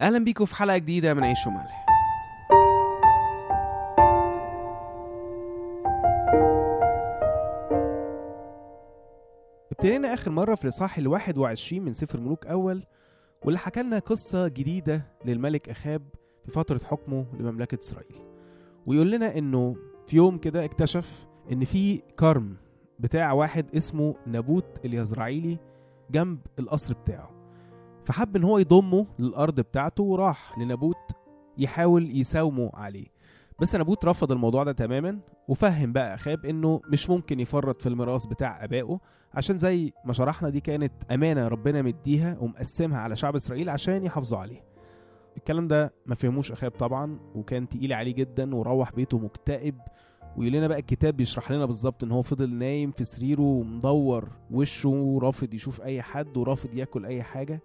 أهلا بيكم في حلقة جديدة من عيش وملح. ابتدينا آخر مرة في الإصحاح الواحد وعشرين من سفر ملوك أول واللي حكى لنا قصة جديدة للملك أخاب في فترة حكمه لمملكة إسرائيل. ويقول لنا إنه في يوم كده اكتشف إن في كرم بتاع واحد اسمه نابوت اليزرعيلي جنب القصر بتاعه. فحب إن هو يضمه للأرض بتاعته وراح لنابوت يحاول يساومه عليه. بس نابوت رفض الموضوع ده تماما وفهم بقى أخاب إنه مش ممكن يفرط في الميراث بتاع آبائه عشان زي ما شرحنا دي كانت أمانة ربنا مديها ومقسمها على شعب إسرائيل عشان يحافظوا عليه. الكلام ده ما فهموش أخاب طبعا وكان تقيل عليه جدا وروح بيته مكتئب ويقول لنا بقى الكتاب بيشرح لنا بالظبط إن هو فضل نايم في سريره ومدور وشه ورافض يشوف أي حد ورافض ياكل أي حاجة.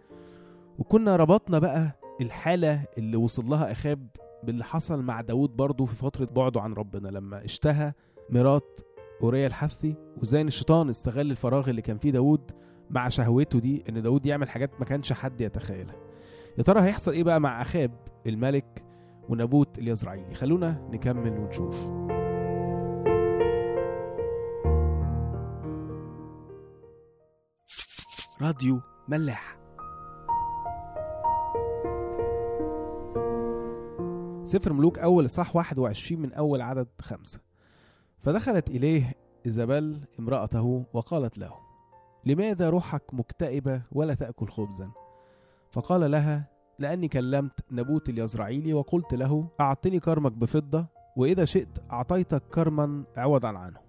وكنا ربطنا بقى الحالة اللي وصل لها إخاب باللي حصل مع داود برضه في فترة بعده عن ربنا لما اشتهى مرات أوريا الحثي وزي ان الشيطان استغل الفراغ اللي كان فيه داود مع شهوته دي إن داود يعمل حاجات ما كانش حد يتخيلها. يا ترى هيحصل إيه بقى مع أخاب الملك ونابوت اليزرعيلي؟ خلونا نكمل ونشوف. راديو ملاح. سفر ملوك أول إصحاح 21 من أول عدد خمسة. فدخلت إليه إيزابيل امرأته وقالت له لماذا روحك مكتئبة ولا تأكل خبزا؟ فقال لها لأني كلمت نبوت اليزرعيلي وقلت له أعطني كرمك بفضة وإذا شئت أعطيتك كرما عوضا عنه.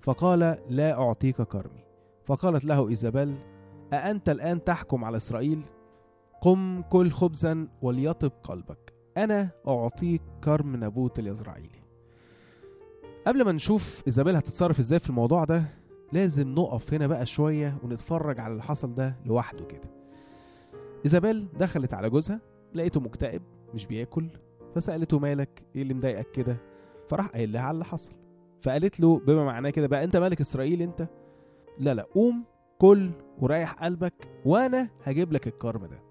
فقال لا أعطيك كرمي. فقالت له إيزابيل أأنت الآن تحكم على إسرائيل؟ قم كل خبزا وليطب قلبك. أنا أعطيك كرم نابوت اليزرعيلي قبل ما نشوف إيزابيل هتتصرف إزاي في الموضوع ده لازم نقف هنا بقى شوية ونتفرج على اللي حصل ده لوحده كده. إيزابيل دخلت على جوزها لقيته مكتئب مش بياكل فسألته مالك إيه اللي مضايقك كده؟ فراح قايل لها على اللي حصل. فقالت له بما معناه كده بقى أنت ملك إسرائيل أنت؟ لا لا قوم كل وريح قلبك وأنا هجيب لك الكرم ده.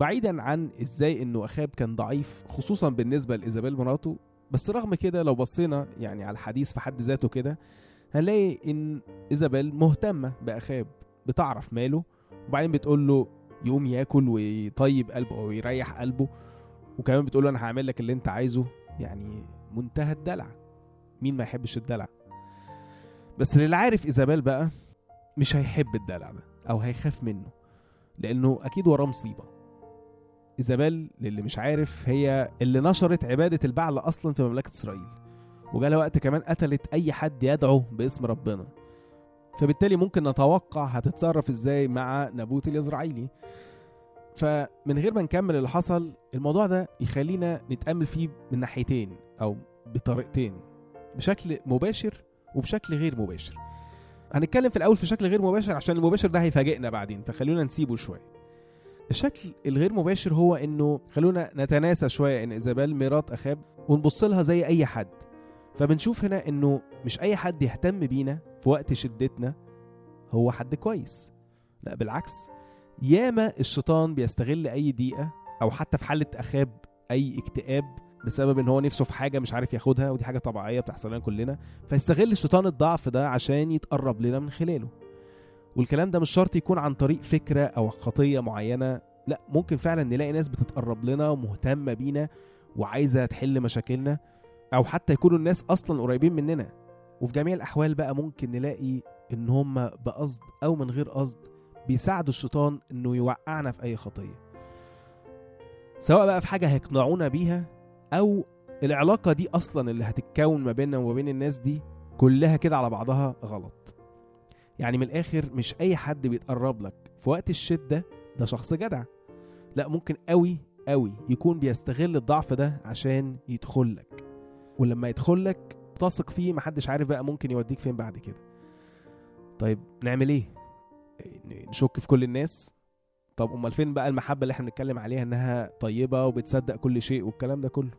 بعيدا عن إزاي إنه أخاب كان ضعيف خصوصا بالنسبة لإيزابيل مراته. بس رغم كده لو بصينا يعني على الحديث في حد ذاته كده هنلاقي إن إيزابيل مهتمة بأخاب بتعرف ماله. وبعدين بتقول له يقوم ياكل ويطيب قلبه أو يريح قلبه. وكمان بتقول له أنا هعمل لك اللي أنت عايزه. يعني منتهى الدلع. مين ما يحبش الدلع؟ بس اللي عارف إيزابيل بقى مش هيحب الدلع ده أو هيخاف منه لأنه أكيد وراه مصيبة. إيزابيل للي مش عارف هي اللي نشرت عبادة البعل أصلا في مملكة إسرائيل وجالها وقت كمان قتلت أي حد يدعو باسم ربنا. فبالتالي ممكن نتوقع هتتصرف إزاي مع نابوت اليزرعيلي فمن غير ما نكمل اللي حصل الموضوع ده يخلينا نتأمل فيه من ناحيتين أو بطريقتين بشكل مباشر وبشكل غير مباشر. هنتكلم في الأول في شكل غير مباشر عشان المباشر ده هيفاجئنا بعدين فخلونا نسيبه شوية. الشكل الغير مباشر هو إنه خلونا نتناسى شوية إن ايزابيل مرات أخاب ونبص لها زي أي حد. فبنشوف هنا إنه مش أي حد يهتم بينا في وقت شدتنا هو حد كويس. لا بالعكس. ياما الشيطان بيستغل أي ضيقه أو حتى في حالة أخاب أي اكتئاب بسبب إن هو نفسه في حاجة مش عارف ياخدها ودي حاجة طبيعية بتحصل لنا كلنا فيستغل الشيطان الضعف ده عشان يتقرب لنا من خلاله. والكلام ده مش شرط يكون عن طريق فكرة أو خطية معينة. لا ممكن فعلا نلاقي ناس بتتقرب لنا ومهتمة بينا وعايزة تحل مشاكلنا أو حتى يكونوا الناس أصلا قريبين مننا. وفي جميع الأحوال بقى ممكن نلاقي إن هم بقصد أو من غير قصد بيساعدوا الشيطان إنه يوقعنا في أي خطية. سواء بقى في حاجة هيقنعونا بيها أو العلاقة دي أصلا اللي هتتكون ما بيننا وما بين الناس دي كلها كده على بعضها غلط. يعني من الآخر مش أي حد بيتقرب لك. في وقت الشدة ده شخص جدع. لا ممكن قوي قوي يكون بيستغل الضعف ده عشان يدخل لك. ولما يدخل لك تثق فيه محدش عارف بقى ممكن يوديك فين بعد كده. طيب نعمل إيه؟ نشك في كل الناس. طب أمال فين بقى المحبة اللي إحنا بنتكلم عليها إنها طيبة وبتصدق كل شيء والكلام ده كله؟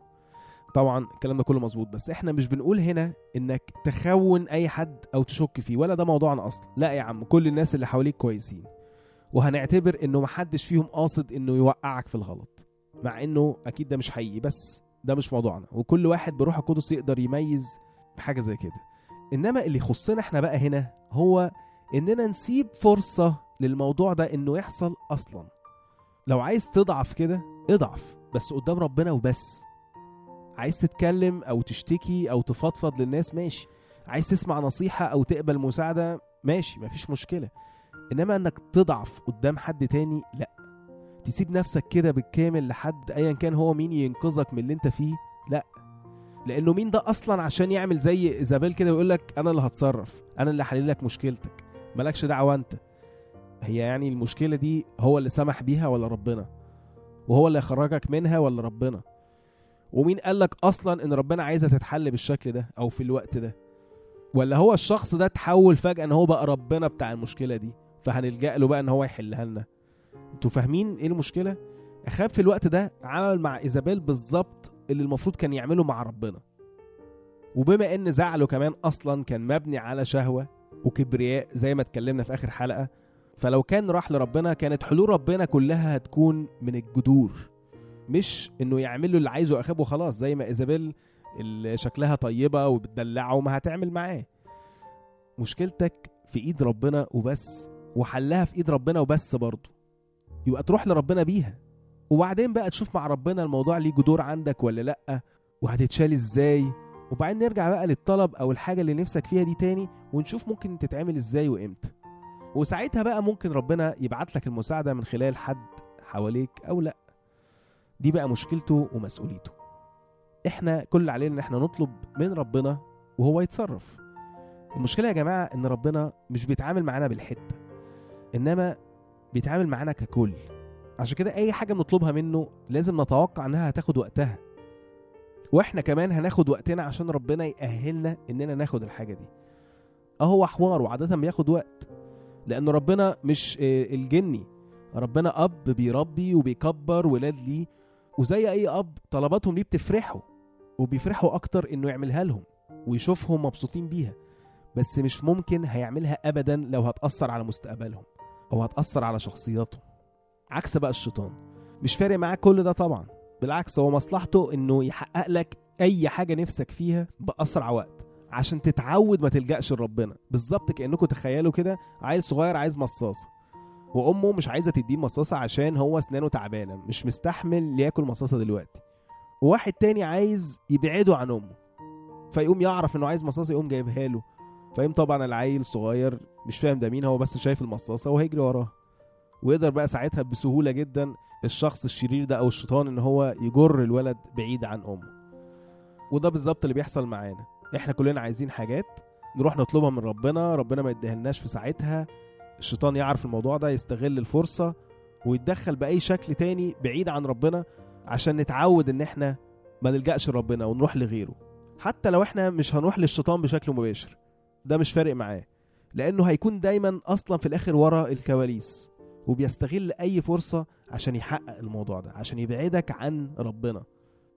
طبعا الكلام ده كله مظبوط بس إحنا مش بنقول هنا إنك تخون أي حد أو تشك فيه ولا ده موضوعنا أصلا. لا يا عم كل الناس اللي حواليك كويسين وهنعتبر إنه محدش فيهم قاصد إنه يوقعك في الغلط مع إنه أكيد ده مش حقيقي بس ده مش موضوعنا. وكل واحد بروح القدس يقدر يميز حاجة زي كده. إنما اللي يخصنا إحنا بقى هنا هو إننا نسيب فرصة للموضوع ده إنه يحصل أصلا. لو عايز تضعف كده اضعف بس قدام ربنا وبس. عايز تتكلم أو تشتكي أو تفضفض للناس ماشي. عايز تسمع نصيحة أو تقبل مساعدة ماشي مفيش مشكلة. إنما إنك تضعف قدام حد تاني لأ. تسيب نفسك كده بالكامل لحد ايا كان هو مين ينقذك من اللي أنت فيه لأ. لأنه مين ده أصلا عشان يعمل زي إيزابيل كده ويقول لك أنا اللي هتصرف أنا اللي هحل لك مشكلتك. مالكش دعوة أنت. هي يعني المشكلة دي هو اللي سمح بيها ولا ربنا؟ وهو اللي يخرجك منها ولا ربنا؟ ومين قال لك أصلا إن ربنا عايزها تتحل بالشكل ده أو في الوقت ده؟ ولا هو الشخص ده تحول فجأة إن هو بقى ربنا بتاع المشكلة دي فهنلجأ له بقى إن هو يحلها لنا. أنتوا فاهمين إيه المشكلة؟ اخاب في الوقت ده عمل مع إيزابيل بالظبط اللي المفروض كان يعمله مع ربنا. وبما إن زعله كمان أصلا كان مبني على شهوة وكبرياء زي ما اتكلمنا في آخر حلقة فلو كان راح لربنا كانت حلول ربنا كلها هتكون من الجذور. مش إنه يعمل له اللي عايزه اخاب وخلاص زي ما إيزابيل اللي شكلها طيبة وبتدلعه وما هتعمل معاه. مشكلتك في إيد ربنا وبس وحلها في إيد ربنا وبس برضه. يبقى تروح لربنا بيها. وبعدين بقى تشوف مع ربنا الموضوع ليه جذور عندك ولا لأ وهتتشال إزاي. وبعدين نرجع بقى للطلب أو الحاجة اللي نفسك فيها دي تاني ونشوف ممكن تتعمل إزاي وإمتى. وساعتها بقى ممكن ربنا يبعت لك المساعدة من خلال حد حواليك أو لأ. دي بقى مشكلته ومسؤوليته. إحنا كل علينا إن إحنا نطلب من ربنا وهو يتصرف. المشكلة يا جماعة إن ربنا مش بيتعامل معانا بالحته إنما بيتعامل معانا ككل. عشان كده أي حاجة بنطلبها منه لازم نتوقع إنها هتاخد وقتها. وإحنا كمان هناخد وقتنا عشان ربنا يأهلنا إننا ناخد الحاجة دي. آه هو حوار وعادة بياخد وقت لأن ربنا مش آه، الجني. ربنا أب بيربي وبيكبر ولاد ليه وزي أي أب طلباتهم ليه بتفرحه وبيفرحوا أكتر إنه يعملها لهم ويشوفهم مبسوطين بيها بس مش ممكن هيعملها ابدا لو هتأثر على مستقبلهم أو هتأثر على شخصياتهم. عكس بقى الشيطان مش فارق معاه كل ده طبعا بالعكس هو مصلحته إنه يحقق لك أي حاجة نفسك فيها بأسرع وقت عشان تتعود ما تلجأش لربنا. بالظبط كأنكم تخيلوا كده عيل صغير عايز مصاصة. وأمه مش عايزة تديه مصاصة عشان هو أسنانه تعبانة مش مستحمل ياكل مصاصة دلوقتي. وواحد تاني عايز يبعده عن أمه فيقوم يعرف إنه عايز مصاصة يقوم جايبها له. فيقوم طبعا العيل صغير مش فاهم ده مين هو بس شايف المصاصة وهيجري وراها ويقدر بقى ساعتها بسهولة جدا الشخص الشرير ده أو الشيطان إن هو يجر الولد بعيد عن أمه. وده بالظبط اللي بيحصل معانا. إحنا كلنا عايزين حاجات نروح نطلبها من ربنا ربنا ما يديهلناش في ساعتها. الشيطان يعرف الموضوع ده يستغل الفرصة ويتدخل بأي شكل تاني بعيد عن ربنا عشان نتعود إن إحنا ما نلجأش لربنا ونروح لغيره. حتى لو إحنا مش هنروح للشيطان بشكل مباشر ده مش فارق معاه لأنه هيكون دايما أصلا في الآخر ورا الكواليس وبيستغل أي فرصة عشان يحقق الموضوع ده عشان يبعدك عن ربنا.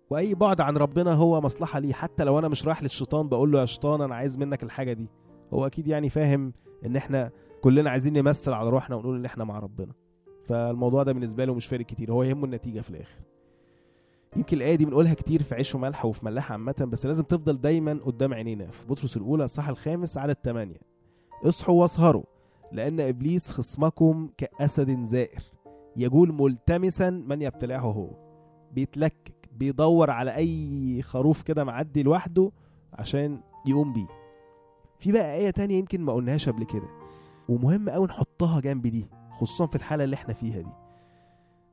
وأي بعد عن ربنا هو مصلحة ليه حتى لو أنا مش رايح للشيطان بقول له يا شيطان أنا عايز منك الحاجة دي. هو أكيد يعني فاهم إن إحنا كلنا عايزين نمثل على روحنا ونقول إن إحنا مع ربنا. فالموضوع ده بالنسبة له مش فارق كتير هو يهمه النتيجة في الآخر. يمكن الآية دي بنقولها كتير في عيش وملح وفي ملاحة عامة بس لازم تفضل دايما قدام عينينا. في بطرس الأولى الصح الخامس عدد 8 اصحوا واسهروا لأن إبليس خصمكم كأسد زائر. يجول ملتمسا من يبتلعه هو. بيتلكك بيدور على أي خروف كده معدي لوحده عشان يقوم بيه. في بقى آية تانية يمكن ما قلناهاش قبل كده. ومهم قوي نحطها جنب دي خصوصا في الحالة اللي إحنا فيها دي.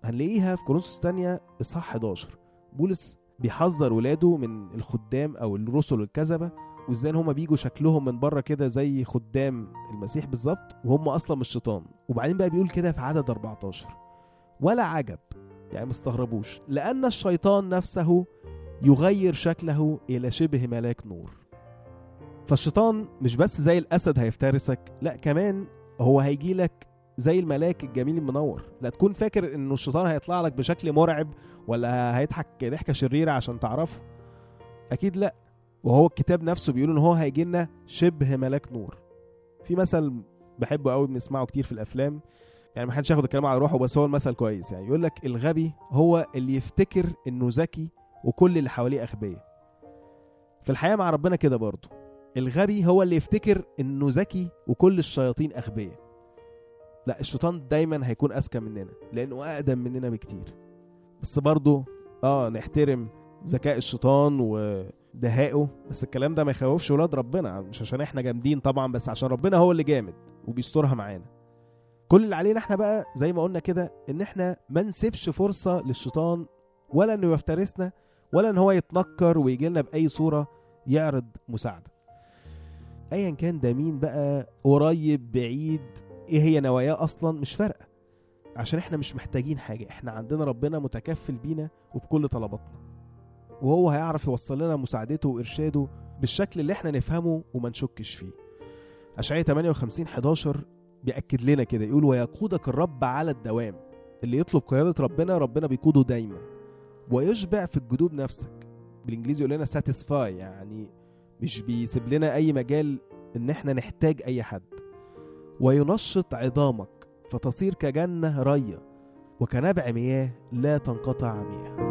هنلاقيها في كورنثوس الثانية اصحاح 11 بولس بيحذر ولاده من الخدام أو الرسل الكذبه وإزاي إن هم بيجوا شكلهم من بره كده زي خدام المسيح بالظبط وهم أصلا مش شيطان. وبعدين بقى بيقول كده في عدد 14 ولا عجب يعني مستغربوش لأن الشيطان نفسه يغير شكله إلى شبه ملاك نور. فالشيطان مش بس زي الأسد هيفترسك لا كمان هو هيجي لك زي الملاك الجميل المنور. لا تكون فاكر إنه الشيطان هيطلع لك بشكل مرعب ولا هيضحك ضحكة شريرة عشان تعرفه. أكيد لا. وهو الكتاب نفسه بيقول إن هو هيجي لنا شبه ملاك نور. في مثل بحبه قوي بنسمعه كتير في الأفلام. يعني ما حدش ياخد الكلام على روحه بس هو المثل كويس. يعني يقول لك الغبي هو اللي يفتكر إنه ذكي وكل اللي حواليه أغبياء. في الحياة مع ربنا كده برضه. الغبي هو اللي يفتكر إنه ذكي وكل الشياطين أغبياء. لا الشيطان دايما هيكون أذكى مننا لأنه أقدم مننا بكتير. بس برضه آه نحترم ذكاء الشيطان ودهائه بس الكلام ده ما يخوفش ولاد ربنا مش عشان إحنا جامدين طبعا بس عشان ربنا هو اللي جامد وبيسترها معانا. كل اللي علينا إحنا بقى زي ما قلنا كده إن إحنا ما نسيبش فرصة للشيطان ولا إنه يفترسنا ولا إن هو يتنكر ويجي لنا بأي صورة يعرض مساعدة. ايا كان ده مين بقى قريب بعيد إيه هي نواياه أصلا؟ مش فارقة. عشان إحنا مش محتاجين حاجة. إحنا عندنا ربنا متكفل بينا وبكل طلباتنا. وهو هيعرف يوصل لنا مساعدته وإرشاده بالشكل اللي إحنا نفهمه وما نشكش فيه. اشعياء 58 11 بيأكد لنا كده. يقول ويقودك الرب على الدوام. اللي يطلب قيادة ربنا ربنا بيقوده دايما. ويشبع في الجدوب نفسك. بالإنجليزي يقول لنا ساتيسفاي يعني مش بيسيب لنا أي مجال إن إحنا نحتاج أي حد. وينشط عظامك فتصير كجنة رية وكنبع مياه لا تنقطع مياه.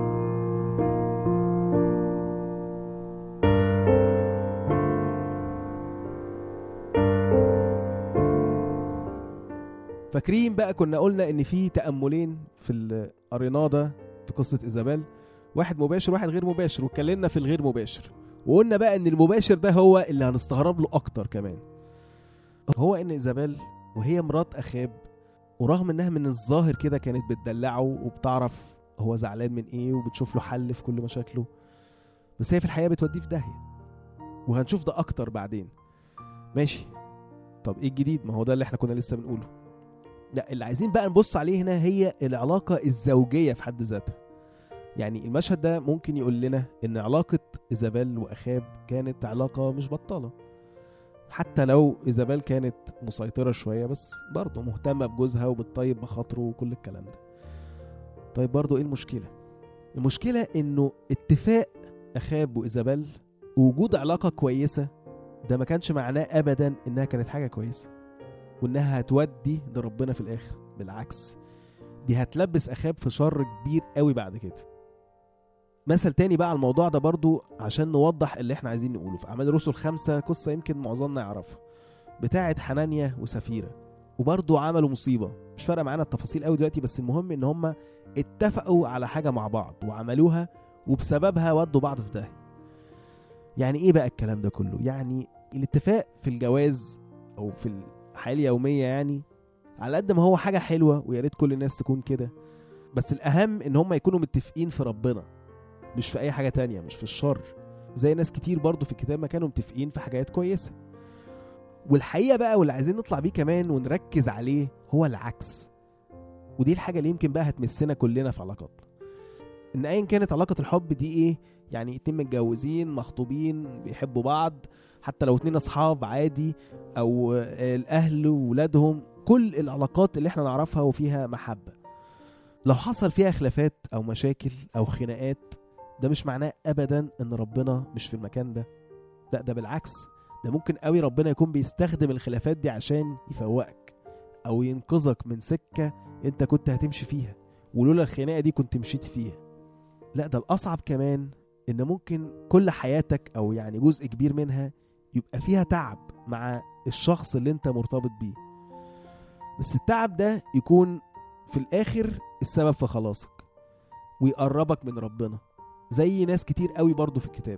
فاكرين بقى كنا قلنا إن في تأملين في ده في قصة إيزابيل؟ واحد مباشر واحد غير مباشر واتكلمنا في الغير مباشر. وقلنا بقى إن المباشر ده هو اللي هنستغرب له أكتر كمان. هو إن إيزابيل وهي مرات أخاب ورغم إنها من الظاهر كده كانت بتدلعه وبتعرف هو زعلان من إيه وبتشوف له حل في كل مشاكله بس هي في الحقيقة بتوديه في داهية. وهنشوف ده أكتر بعدين. ماشي. طب إيه الجديد؟ ما هو ده اللي إحنا كنا لسه بنقوله. لا اللي عايزين بقى نبص عليه هنا هي العلاقة الزوجية في حد ذاتها. يعني المشهد ده ممكن يقول لنا إن علاقة إيزابيل وأخاب كانت علاقة مش بطالة. حتى لو إيزابيل كانت مسيطرة شوية بس برضه مهتمة بجوزها وبتطيب بخاطره وكل الكلام ده. طيب برضه إيه المشكلة؟ المشكلة إنه اتفاق أخاب وإيزابيل ووجود علاقة كويسة ده ما كانش معناه ابدا إنها كانت حاجة كويسة وإنها هتودي لربنا في الآخر. بالعكس دي هتلبس أخاب في شر كبير قوي بعد كده. مثل تاني بقى على الموضوع ده برضو عشان نوضح اللي إحنا عايزين نقوله. في أعمال الرسل خمسة قصة يمكن معظمنا يعرفها. بتاعة حنانيا وسفيرة. وبرضو عملوا مصيبة. مش فارقة معانا التفاصيل قوي دلوقتي بس المهم إن هم اتفقوا على حاجة مع بعض وعملوها وبسببها ودوا بعض في داهية يعني إيه بقى الكلام ده كله؟ يعني الاتفاق في الجواز أو في الحياة اليومية يعني على قد ما هو حاجة حلوة ويا ريت كل الناس تكون كده. بس الأهم إن هم يكونوا متفقين في ربنا. مش في أي حاجة تانية مش في الشر. زي ناس كتير برضو في الكتاب ما كانوا متفقين في حاجات كويسة. والحقيقة بقى واللي عايزين نطلع بيه كمان ونركز عليه هو العكس. ودي الحاجة اللي يمكن بقى هتمسنا كلنا في علاقاتنا إن أيا كانت علاقة الحب دي إيه؟ يعني اتنين متجوزين مخطوبين بيحبوا بعض حتى لو اتنين أصحاب عادي أو الأهل وولادهم كل العلاقات اللي إحنا نعرفها وفيها محبة. لو حصل فيها خلافات أو مشاكل أو خناقات ده مش معناه أبدا إن ربنا مش في المكان ده. لا ده بالعكس ده ممكن قوي ربنا يكون بيستخدم الخلافات دي عشان يفوقك أو ينقذك من سكة أنت كنت هتمشي فيها ولولا الخناقة دي كنت مشيت فيها. لا ده الأصعب كمان إن ممكن كل حياتك أو يعني جزء كبير منها يبقى فيها تعب مع الشخص اللي أنت مرتبط بيه. بس التعب ده يكون في الآخر السبب في خلاصك ويقربك من ربنا. زي ناس كتير قوي برضو في الكتاب.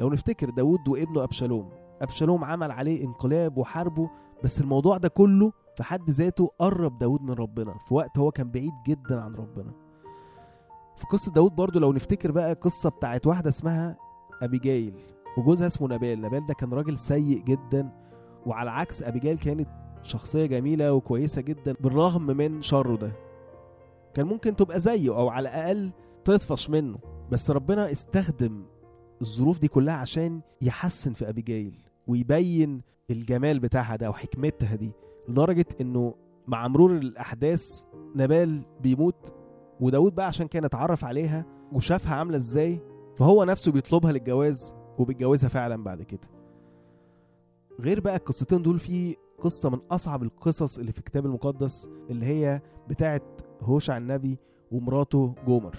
لو نفتكر داود وابنه أبشالوم أبشالوم عمل عليه انقلاب وحاربه بس الموضوع ده كله في حد ذاته قرب داود من ربنا في وقت هو كان بعيد جدا عن ربنا. في قصة داود برضو لو نفتكر بقى قصة بتاعت واحدة اسمها أبيجايل وجوزها اسمه نبال نبال ده كان راجل سيء جدا وعلى عكس أبيجايل كانت شخصية جميلة وكويسة جدا بالرغم من شره ده. كان ممكن تبقى زيه أو على الأقل تطفش منه. بس ربنا استخدم الظروف دي كلها عشان يحسن في أبيجايل ويبين الجمال بتاعها ده وحكمتها دي لدرجة إنه مع مرور الأحداث نبال بيموت وداود بقى عشان كان اتعرف عليها وشافها عاملة إزاي فهو نفسه بيطلبها للجواز وبيتجوزها فعلا بعد كده. غير بقى القصتين دول في قصة من أصعب القصص اللي في الكتاب المقدس اللي هي بتاعت هوشع النبي ومراته جومر.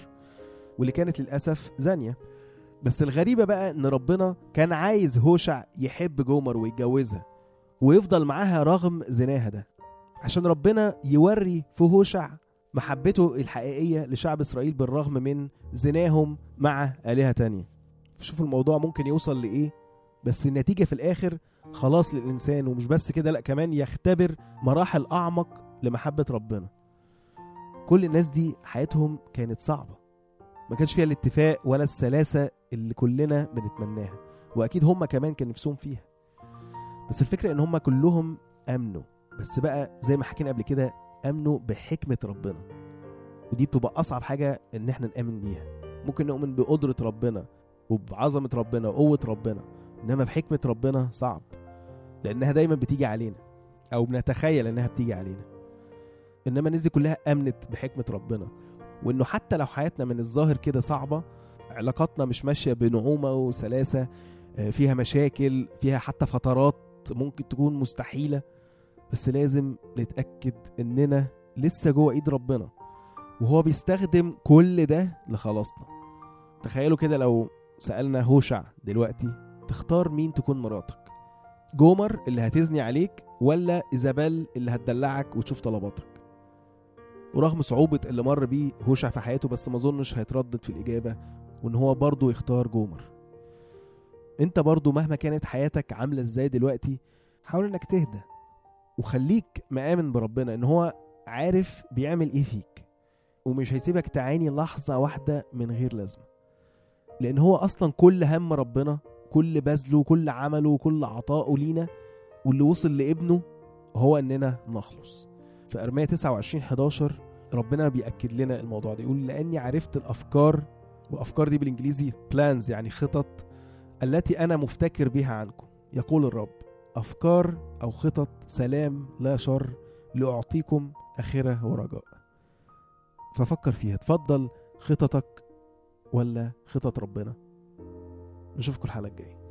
واللي كانت للأسف زانية. بس الغريبة بقى إن ربنا كان عايز هوشع يحب جومر ويتجوزها ويفضل معاها رغم زناها ده عشان ربنا يوري في هوشع محبته الحقيقية لشعب إسرائيل بالرغم من زناهم مع آلهة تانية. شوفوا الموضوع ممكن يوصل لإيه؟ بس النتيجة في الآخر خلاص للإنسان ومش بس كده لأ كمان يختبر مراحل أعمق لمحبة ربنا. كل الناس دي حياتهم كانت صعبة. ما كانش فيها الاتفاق ولا السلاسة اللي كلنا بنتمناها. وأكيد هم كمان كان نفسهم فيها. بس الفكرة إن هم كلهم أمنوا. بس بقى زي ما حكينا قبل كده آمنوا بحكمة ربنا. ودي بتبقى أصعب حاجة إن إحنا نآمن بيها. ممكن نؤمن بقدرة ربنا وبعظمة ربنا وقوة ربنا إنما بحكمة ربنا صعب. لأنها دايما بتيجي علينا. أو بنتخيل إنها بتيجي علينا. إنما الناس دي كلها آمنت بحكمة ربنا. وإنه حتى لو حياتنا من الظاهر كده صعبة علاقاتنا مش ماشية بنعومة وسلاسة آه، فيها مشاكل فيها حتى فترات ممكن تكون مستحيلة بس لازم نتأكد إننا لسه جوه إيد ربنا وهو بيستخدم كل ده لخلاصنا. تخيلوا كده لو سألنا هوشع دلوقتي تختار مين تكون مراتك؟ جومر اللي هتزني عليك ولا إيزابيل اللي هتدلعك وتشوف طلباتك؟ ورغم صعوبة اللي مر بيه هوشع في حياته بس ما أظنش هيتردد في الإجابة وإن هو برضه يختار جومر. أنت برضه مهما كانت حياتك عاملة إزاي دلوقتي حاول إنك تهدى وخليك مآمن بربنا إن هو عارف بيعمل إيه فيك ومش هيسيبك تعاني لحظة واحدة من غير لازمة. لأن هو أصلا كل هم ربنا كل بذله كل عمله وكل عطائه لينا واللي وصل لابنه هو إننا نخلص. في ارمية 29 11 ربنا بيأكد لنا الموضوع ده. يقول لأني عرفت الأفكار وأفكار دي بالإنجليزي plans يعني خطط التي أنا مفتكر بها عنكم. يقول الرب أفكار أو خطط سلام لا شر لأعطيكم آخرة ورجاء. ففكر فيها. تفضل خططك ولا خطط ربنا؟ نشوفكم الحلقة الجاية.